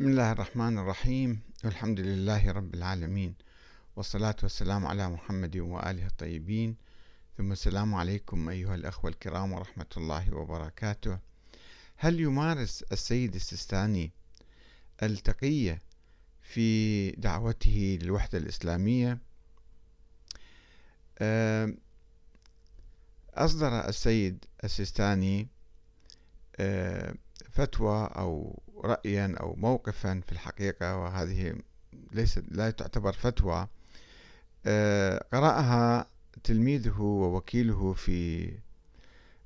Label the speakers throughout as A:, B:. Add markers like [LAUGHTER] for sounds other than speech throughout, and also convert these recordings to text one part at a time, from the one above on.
A: بسم الله الرحمن الرحيم. والحمد لله رب العالمين. والصلاة والسلام على محمد وآله الطيبين. ثم السلام عليكم أيها الأخوة الكرام ورحمة الله وبركاته. هل يمارس السيد السيستاني التقية في دعوته للوحدة الإسلامية؟ أصدر السيد السيستاني فتوى أو رأيا أو موقفا في الحقيقة وهذه ليست لا تعتبر فتوى. آه، قرأها تلميذه ووكيله في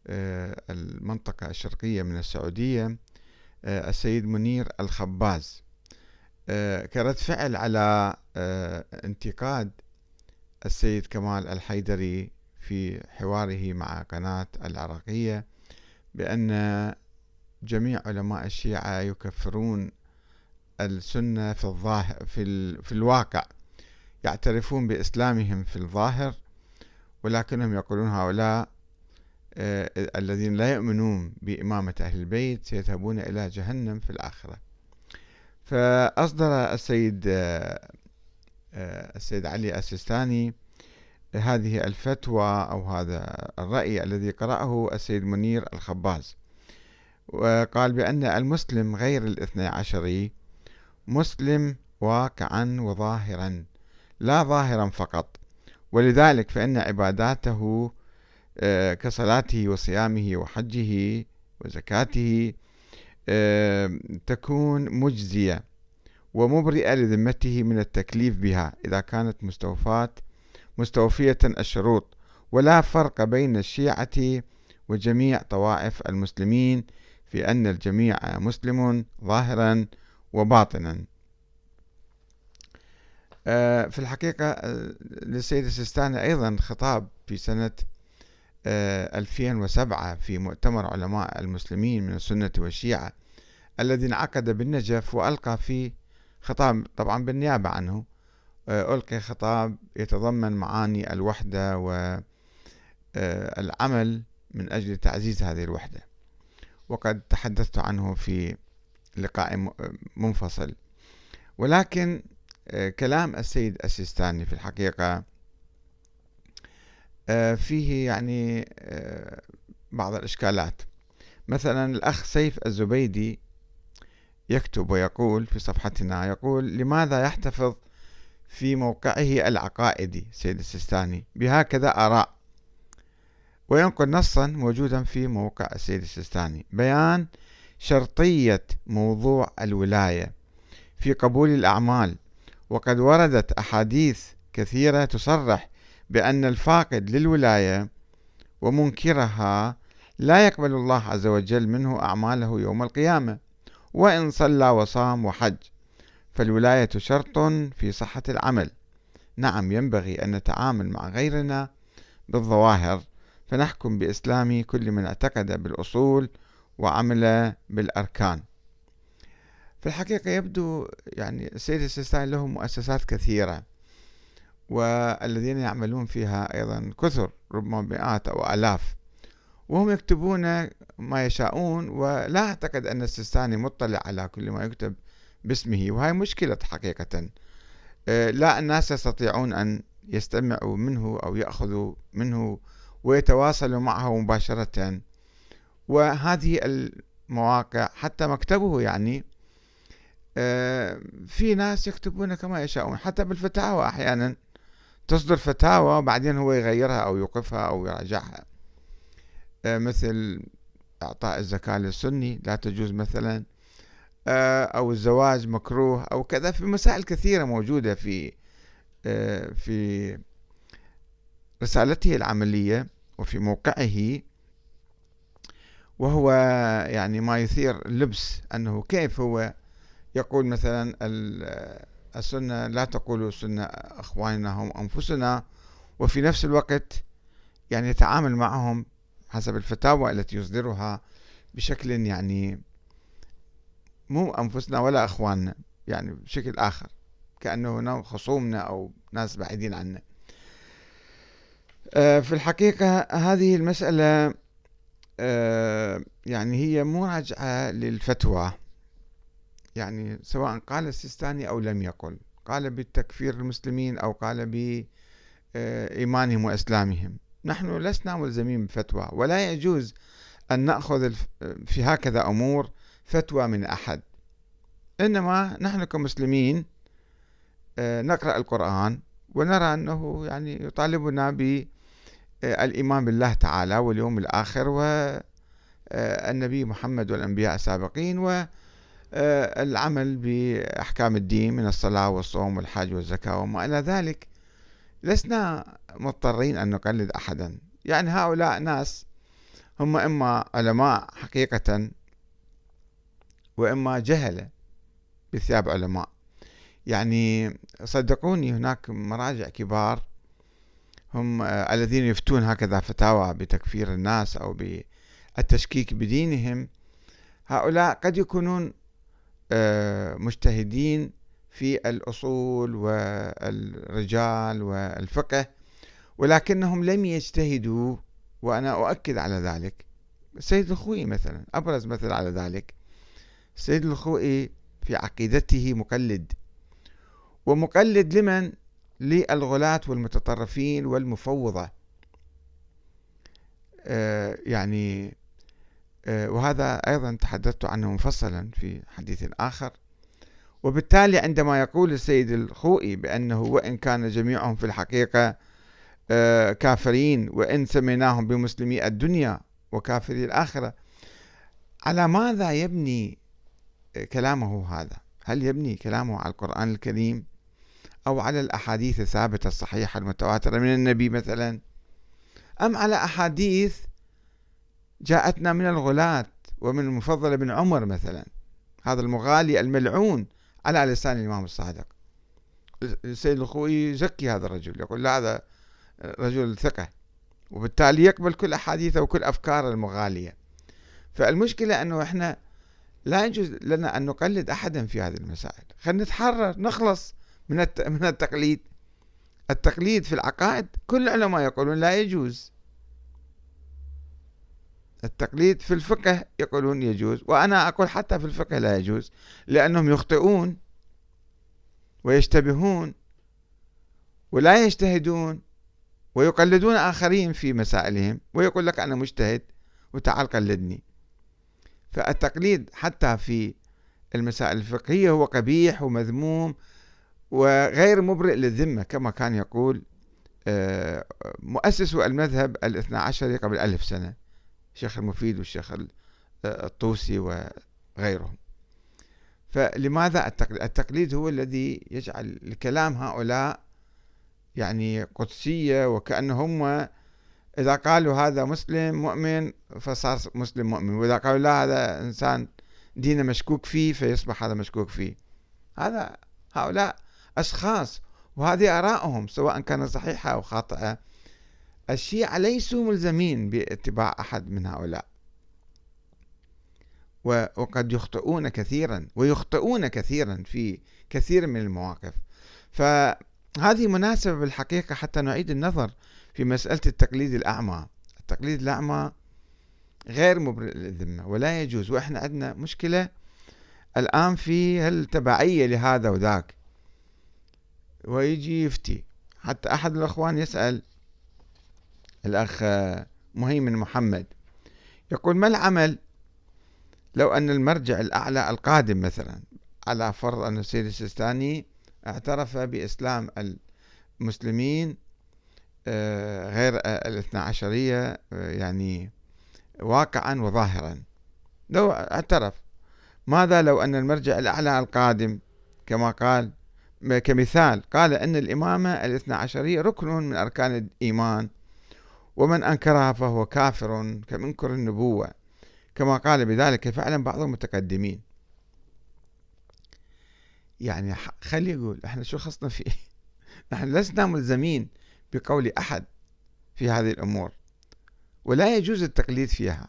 A: آه، المنطقة الشرقية من السعودية آه، السيد منير الخباز. كرد فعل على انتقاد السيد كمال الحيدري في حواره مع قناة العراقية بأن جميع علماء الشيعة يكفرون السنة في الظاهر في, في الواقع. يعترفون بإسلامهم في الظاهر ولكنهم يقولون هؤلاء آه الذين لا يؤمنون بإمامة أهل البيت سيذهبون إلى جهنم في الآخرة. فأصدر السيد آه آه السيد علي السيستاني هذه الفتوى أو هذا الرأي الذي قرأه السيد منير الخباز. وقال بأن المسلم غير الاثني عشري مسلم واقعا وظاهرا لا ظاهرا فقط. ولذلك فإن عباداته آه، كصلاته وصيامه وحجه وزكاته آه، تكون مجزية ومبرئة لذمته من التكليف بها إذا كانت مستوفاة مستوفية الشروط. ولا فرق بين الشيعة وجميع طوائف المسلمين في أن الجميع مسلم ظاهرا وباطنا. آه، في الحقيقة آه، للسيد السيستاني أيضا خطاب في سنة 2007 آه، في مؤتمر علماء المسلمين من السنة والشيعة الذي انعقد بالنجف وألقى فيه خطاب طبعا بالنيابة عنه ألقي خطاب يتضمن معاني الوحدة والعمل من أجل تعزيز هذه الوحدة. وقد تحدثت عنه في لقاء منفصل. ولكن آه، كلام السيد السيستاني في الحقيقة آه، فيه يعني آه، بعض الإشكالات. مثلا الأخ سيف الزبيدي يكتب ويقول في صفحتنا يقول لماذا يحتفظ في موقعه العقائدي؟ سيد السيستاني. بهكذا آراء. وينقل نصا موجودا في موقع السيد السيستاني. بيان شرطية موضوع الولاية في قبول الأعمال. وقد وردت أحاديث كثيرة تصرح بأن الفاقد للولاية ومنكرها لا يقبل الله عز وجل منه أعماله يوم القيامة. وإن صلى وصام وحج فالولاية شرط في صحة العمل. نعم ينبغي أن نتعامل مع غيرنا بالظواهر. فنحكم بإسلام كل من اعتقد بالأصول وعمل بالأركان. في الحقيقة يبدو يعني السيد السيستاني له مؤسسات كثيرة والذين يعملون فيها أيضا كثر ربما مئات أو آلاف وهم يكتبون ما يشاءون ولا أعتقد أن السيستاني مطلع على كل ما يكتب باسمه وهي مشكلة حقيقة. آه، لا الناس يستطيعون أن يستمعوا منه أو يأخذوا منه ويتواصل معه مباشرة. وهذه المواقع حتى مكتبه يعني آه، في ناس يكتبون كما يشاءون. حتى بالفتاوى أحيانا تصدر فتاوى وبعدين هو يغيرها أو يوقفها أو يراجعها. آه، مثل إعطاء الزكاة للسني لا تجوز مثلا. آه، أو الزواج مكروه أو كذا. في مسائل كثيرة موجودة في في رسالته العملية وفي موقعه وهو يعني ما يثير اللبس أنه كيف هو يقول مثلا السنة لا تقولوا السنة أخواننا هم أنفسنا وفي نفس الوقت يعني يتعامل معهم حسب الفتاوى التي يصدرها بشكل يعني مو أنفسنا ولا أخواننا يعني بشكل آخر كأنه خصومنا أو ناس بعيدين عنا في الحقيقة هذه المسألة آه، يعني هي مراجعة للفتوى. يعني سواء قال السيستاني أو لم يقل قال بتكفير المسلمين أو قال بإيمانهم وإسلامهم. نحن لسنا ملزمين بفتوى ولا يجوز أن نأخذ في هكذا أمور فتوى من أحد. إنما نحن كمسلمين آه، نقرأ القرآن ونرى أنه يعني يطالبنا بالإيمان بالله تعالى واليوم الآخر والنبي محمد والأنبياء السابقين والعمل بأحكام الدين من الصلاة والصوم والحج والزكاة وما إلى ذلك. لسنا مضطرين أن نقلد أحدا. يعني هؤلاء ناس هم إما علماء حقيقة وإما جهلة بثياب علماء. يعني صدقوني هناك مراجع كبار هم الذين يفتون هكذا فتاوى بتكفير الناس أو بالتشكيك بدينهم هؤلاء قد يكونون آه، مجتهدين في الأصول والرجال والفقه ولكنهم لم يجتهدوا وأنا أؤكد على ذلك. السيد الخوئي مثلا أبرز مثل على ذلك. السيد الخوئي في عقيدته مقلد. ومقلد لمن؟ للغلاة والمتطرفين والمفوضة. آه يعني آه وهذا أيضا تحدثت عنه مفصلا في حديث آخر. وبالتالي عندما يقول السيد الخوئي بأنه وإن كان جميعهم في الحقيقة آه كافرين وإن سميناهم بمسلمي الدنيا وكافري الآخرة على ماذا يبني كلامه هذا؟ هل يبني كلامه على القرآن الكريم؟ أو على الأحاديث الثابتة الصحيحة المتواترة من النبي مثلا. أم على أحاديث جاءتنا من الغلاة ومن المفضل بن عمر مثلا. هذا المغالي الملعون على لسان الإمام الصادق. السيد الخوي يزكي هذا الرجل يقول لا هذا رجل ثقة وبالتالي يقبل كل أحاديثه وكل أفكاره المغالية. فالمشكلة أنه إحنا لا يجوز لنا أن نقلد أحدا في هذه المسائل. خلينا نتحرر نخلص. من من التقليد. التقليد في العقائد كل العلماء يقولون لا يجوز. التقليد في الفقه يقولون يجوز وأنا أقول حتى في الفقه لا يجوز لأنهم يخطئون ويشتبهون ولا يجتهدون ويقلدون آخرين في مسائلهم ويقول لك أنا مجتهد وتعال قلدني. فالتقليد حتى في المسائل الفقهية هو قبيح ومذموم وغير مبرئ للذمة كما كان يقول آه، مؤسس المذهب الاثنى عشر قبل ألف سنة الشيخ المفيد والشيخ آه، الطوسي وغيرهم فلماذا التقليد؟ التقليد هو الذي يجعل الكلام هؤلاء يعني قدسية وكأنهم إذا قالوا هذا مسلم مؤمن فصار مسلم مؤمن وإذا قالوا لا هذا إنسان دينه مشكوك فيه فيصبح هذا مشكوك فيه هذا هؤلاء أشخاص وهذه آرائهم سواء كانت صحيحة أو خاطئة. الشيعة ليسوا ملزمين باتباع أحد من هؤلاء. وقد يخطئون كثيرا ويخطئون كثيرا في كثير من المواقف. فهذه مناسبة بالحقيقة حتى نعيد النظر في مسألة التقليد الأعمى. التقليد الأعمى غير مبرئ للذمة ولا يجوز. وإحنا عندنا مشكلة الآن في التبعية لهذا وذاك. ويجي يفتي. حتى أحد الأخوان يسأل. الأخ مهيمن محمد يقول ما العمل؟ لو أن المرجع الأعلى القادم مثلا على فرض أن السيد السيستاني اعترف بإسلام المسلمين آه، غير الاثنى عشرية آه، يعني واقعا وظاهرا. لو اعترف ماذا لو أن المرجع الأعلى القادم كما قال كمثال. قال أن الإمامة الاثنى عشرية ركن من أركان الإيمان ومن أنكرها فهو كافر كمنكر النبوة كما قال بذلك فعلا بعض المتقدمين. يعني خلي يقول إحنا شو خصنا فيه؟ [LAUGHS] نحن لسنا ملزمين بقول أحد في هذه الأمور ولا يجوز التقليد فيها.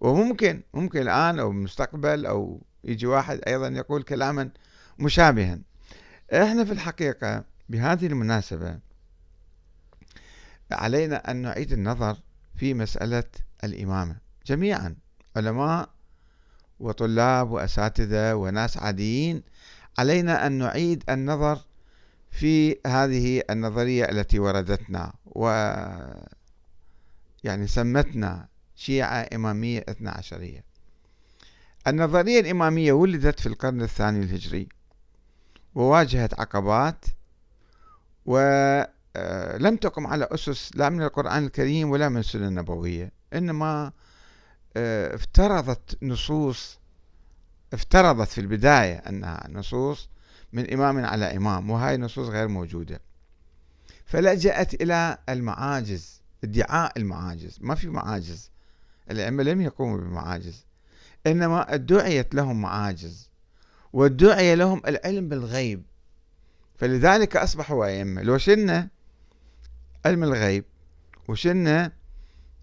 A: وممكن ممكن الآن أو المستقبل أو يجي واحد أيضا يقول كلاما مشابها. إحنا في الحقيقة بهذه المناسبة علينا أن نعيد النظر في مسألة الإمامة. جميعا علماء وطلاب وأساتذة وناس عاديين علينا أن نعيد النظر في هذه النظرية التي وردتنا و يعني سمتنا شيعة إمامية اثنا عشرية. النظرية الإمامية ولدت في القرن الثاني الهجري. وواجهت عقبات ولم آه، تقم على أسس لا من القرآن الكريم ولا من السنة النبوية إنما آه، افترضت نصوص افترضت في البداية أنها نصوص من إمام على إمام وهاي النصوص غير موجودة. فلجأت إلى المعاجز ادعاء المعاجز. ما في معاجز. الأئمة لم يقوموا بمعاجز إنما ادعيت لهم معاجز. وادعي لهم العلم بالغيب. فلذلك أصبحوا أئمة. لو شلنا علم الغيب وشلنا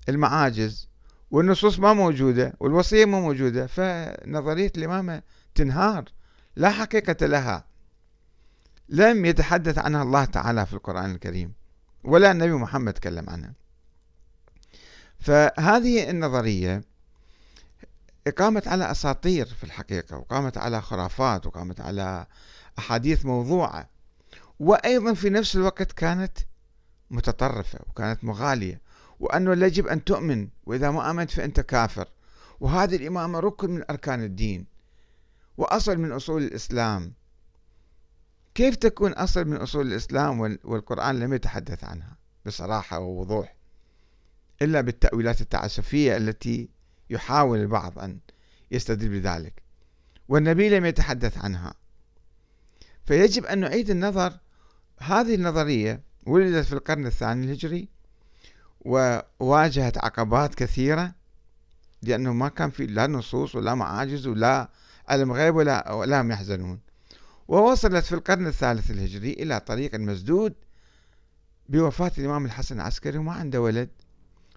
A: المعاجز والنصوص ما موجودة والوصية ما موجودة فنظرية الإمامة تنهار. لا حقيقة لها. لم يتحدث عنها الله تعالى في القرآن الكريم ولا النبي محمد تكلم عنها. فهذه النظرية قامت على أساطير في الحقيقة وقامت على خرافات وقامت على أحاديث موضوعة. وأيضا في نفس الوقت كانت متطرفة وكانت مغالية. وأنه يجب أن تؤمن وإذا ما آمنت فأنت كافر. وهذه الإمامة ركن من أركان الدين وأصل من أصول الإسلام. كيف تكون أصل من أصول الإسلام والقرآن لم يتحدث عنها؟ بصراحة ووضوح. إلا بالتأويلات التعسفية التي يحاول البعض أن يستدل بذلك. والنبي لم يتحدث عنها. فيجب أن نعيد النظر هذه النظرية ولدت في القرن الثاني الهجري وواجهت عقبات كثيرة لأنه ما كان في لا نصوص ولا معاجز ولا علم غيب ولا ولا يحزنون. ووصلت في القرن الثالث الهجري إلى طريق مسدود بوفاة الإمام الحسن العسكري وما عنده ولد.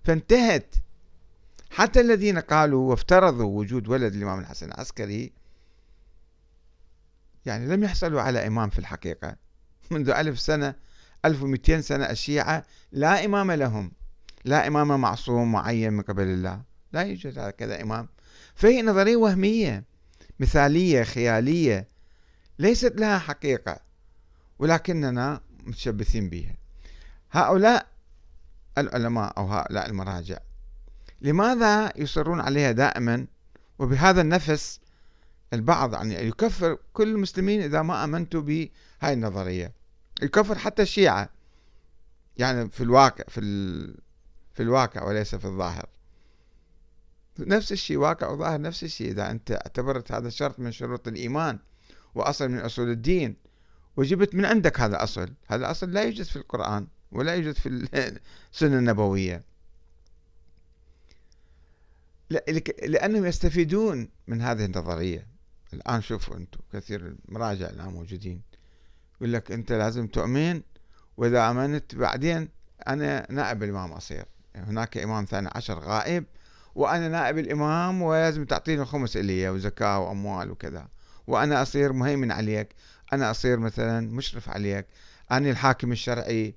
A: فانتهت حتى الذين قالوا وافترضوا وجود ولد الإمام الحسن العسكري يعني لم يحصلوا على إمام في الحقيقة. منذ ألف سنة 1200 سنة الشيعة لا إمام لهم. لا إمام معصوم معين من قبل الله. لا يوجد هكذا إمام. فهي نظرية وهمية مثالية خيالية. ليست لها حقيقة ولكننا متشبثين بها. هؤلاء العلماء أو هؤلاء المراجع لماذا يصرون عليها دائما؟ وبهذا النفس البعض يعني يكفر كل المسلمين إذا ما آمنتوا بهاي النظرية. يكفر حتى الشيعة يعني في الواقع في ال... في الواقع وليس في الظاهر. نفس الشيء واقع وظاهر نفس الشيء. إذا أنت اعتبرت هذا شرط من شروط الإيمان وأصل من أصول الدين وجبت من عندك هذا أصل. هذا أصل لا يوجد في القرآن ولا يوجد في [LAUGHS] السنة النبوية. لأنهم يستفيدون من هذه النظرية. الآن شوفوا أنتم كثير المراجع الآن موجودين. يقول لك أنت لازم تؤمن وإذا آمنت بعدين أنا نائب الإمام أصير. يعني هناك إمام ثاني عشر غائب وأنا نائب الإمام ولازم تعطيني الخمس إلي وزكاة وأموال وكذا. وأنا أصير مهيمن عليك. أنا أصير مثلا مشرف عليك. أنا الحاكم الشرعي.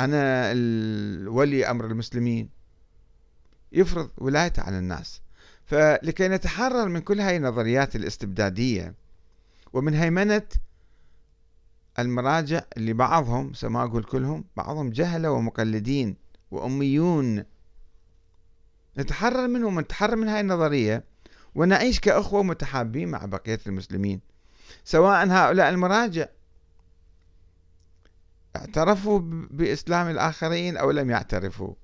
A: أنا ولي أمر المسلمين. يفرض ولايته على الناس. فلكي نتحرر من كل هذه النظريات الاستبدادية ومن هيمنة المراجع اللي بعضهم سما أقول كلهم بعضهم جهلة ومقلدين وأميون. نتحرر منهم ونتحرر من هاي النظرية ونعيش كأخوة متحابين مع بقية المسلمين. سواء هؤلاء المراجع اعترفوا بإسلام الآخرين أو لم يعترفوا.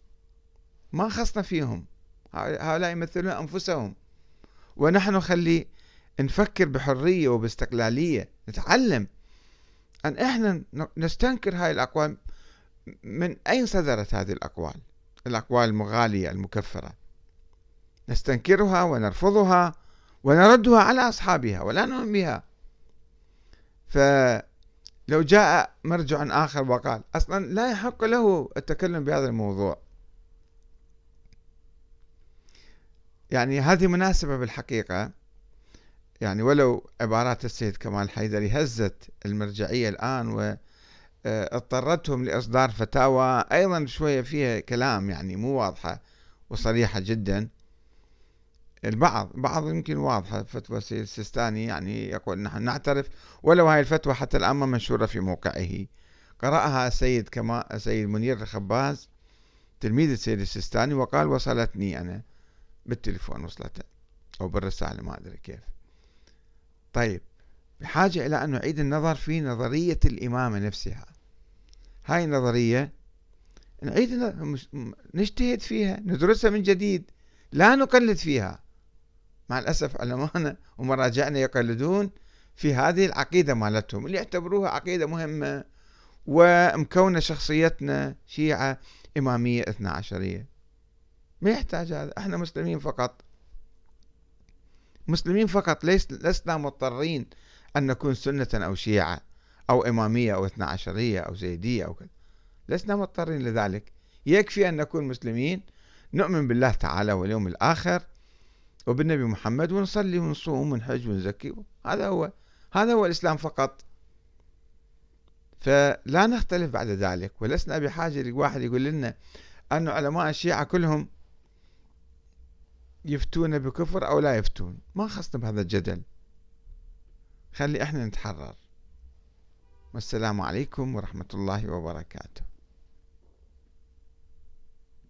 A: ما خصنا فيهم. هؤلاء يمثلون أنفسهم. ونحن خلي نفكر بحرية وباستقلالية نتعلم. أن إحنا نستنكر هاي الأقوال من أين صدرت هذه الأقوال؟ الأقوال المغالية المكفرة. نستنكرها ونرفضها ونردها على أصحابها ولا نؤمن بها. فلو جاء مرجع آخر وقال أصلا لا يحق له التكلم بهذا الموضوع. يعني هذه مناسبة بالحقيقة. يعني ولو عبارات السيد كمال حيدري هزت المرجعية الآن واضطرتهم لإصدار فتاوى أيضا شوية فيها كلام يعني مو واضحة وصريحة جدا. البعض بعض يمكن واضحة فتوى السيد السيستاني يعني يقول نحن نعترف ولو هاي الفتوى حتى الآن منشورة في موقعه. قرأها السيد كما السيد منير الخباز تلميذ السيد السيستاني وقال وصلتني أنا. بالتليفون وصلته أو بالرسالة ما أدري كيف. طيب بحاجة إلى أن نعيد النظر في نظرية الإمامة نفسها. هاي النظرية نعيد نجتهد فيها ندرسها من جديد لا نقلد فيها. مع الأسف علماءنا ومراجعنا يقلدون في هذه العقيدة مالتهم اللي يعتبروها عقيدة مهمة ومكونة شخصيتنا شيعة إمامية اثنا عشرية. ما يحتاج هذا. إحنا مسلمين فقط. مسلمين فقط ليس لسنا مضطرين أن نكون سنة أو شيعة أو إمامية أو اثنا عشرية أو زيدية أو كذا. لسنا مضطرين لذلك. يكفي أن نكون مسلمين نؤمن بالله تعالى واليوم الآخر وبالنبي محمد ونصلي ونصوم ونحج ونزكي. هذا هو هذا هو الإسلام فقط. فلا نختلف بعد ذلك. ولسنا بحاجة لواحد يقول لنا أن علماء الشيعة كلهم يفتون بكفر أو لا يفتون. ما خصنا بهذا الجدل. خلي إحنا نتحرر. والسلام عليكم ورحمة الله وبركاته.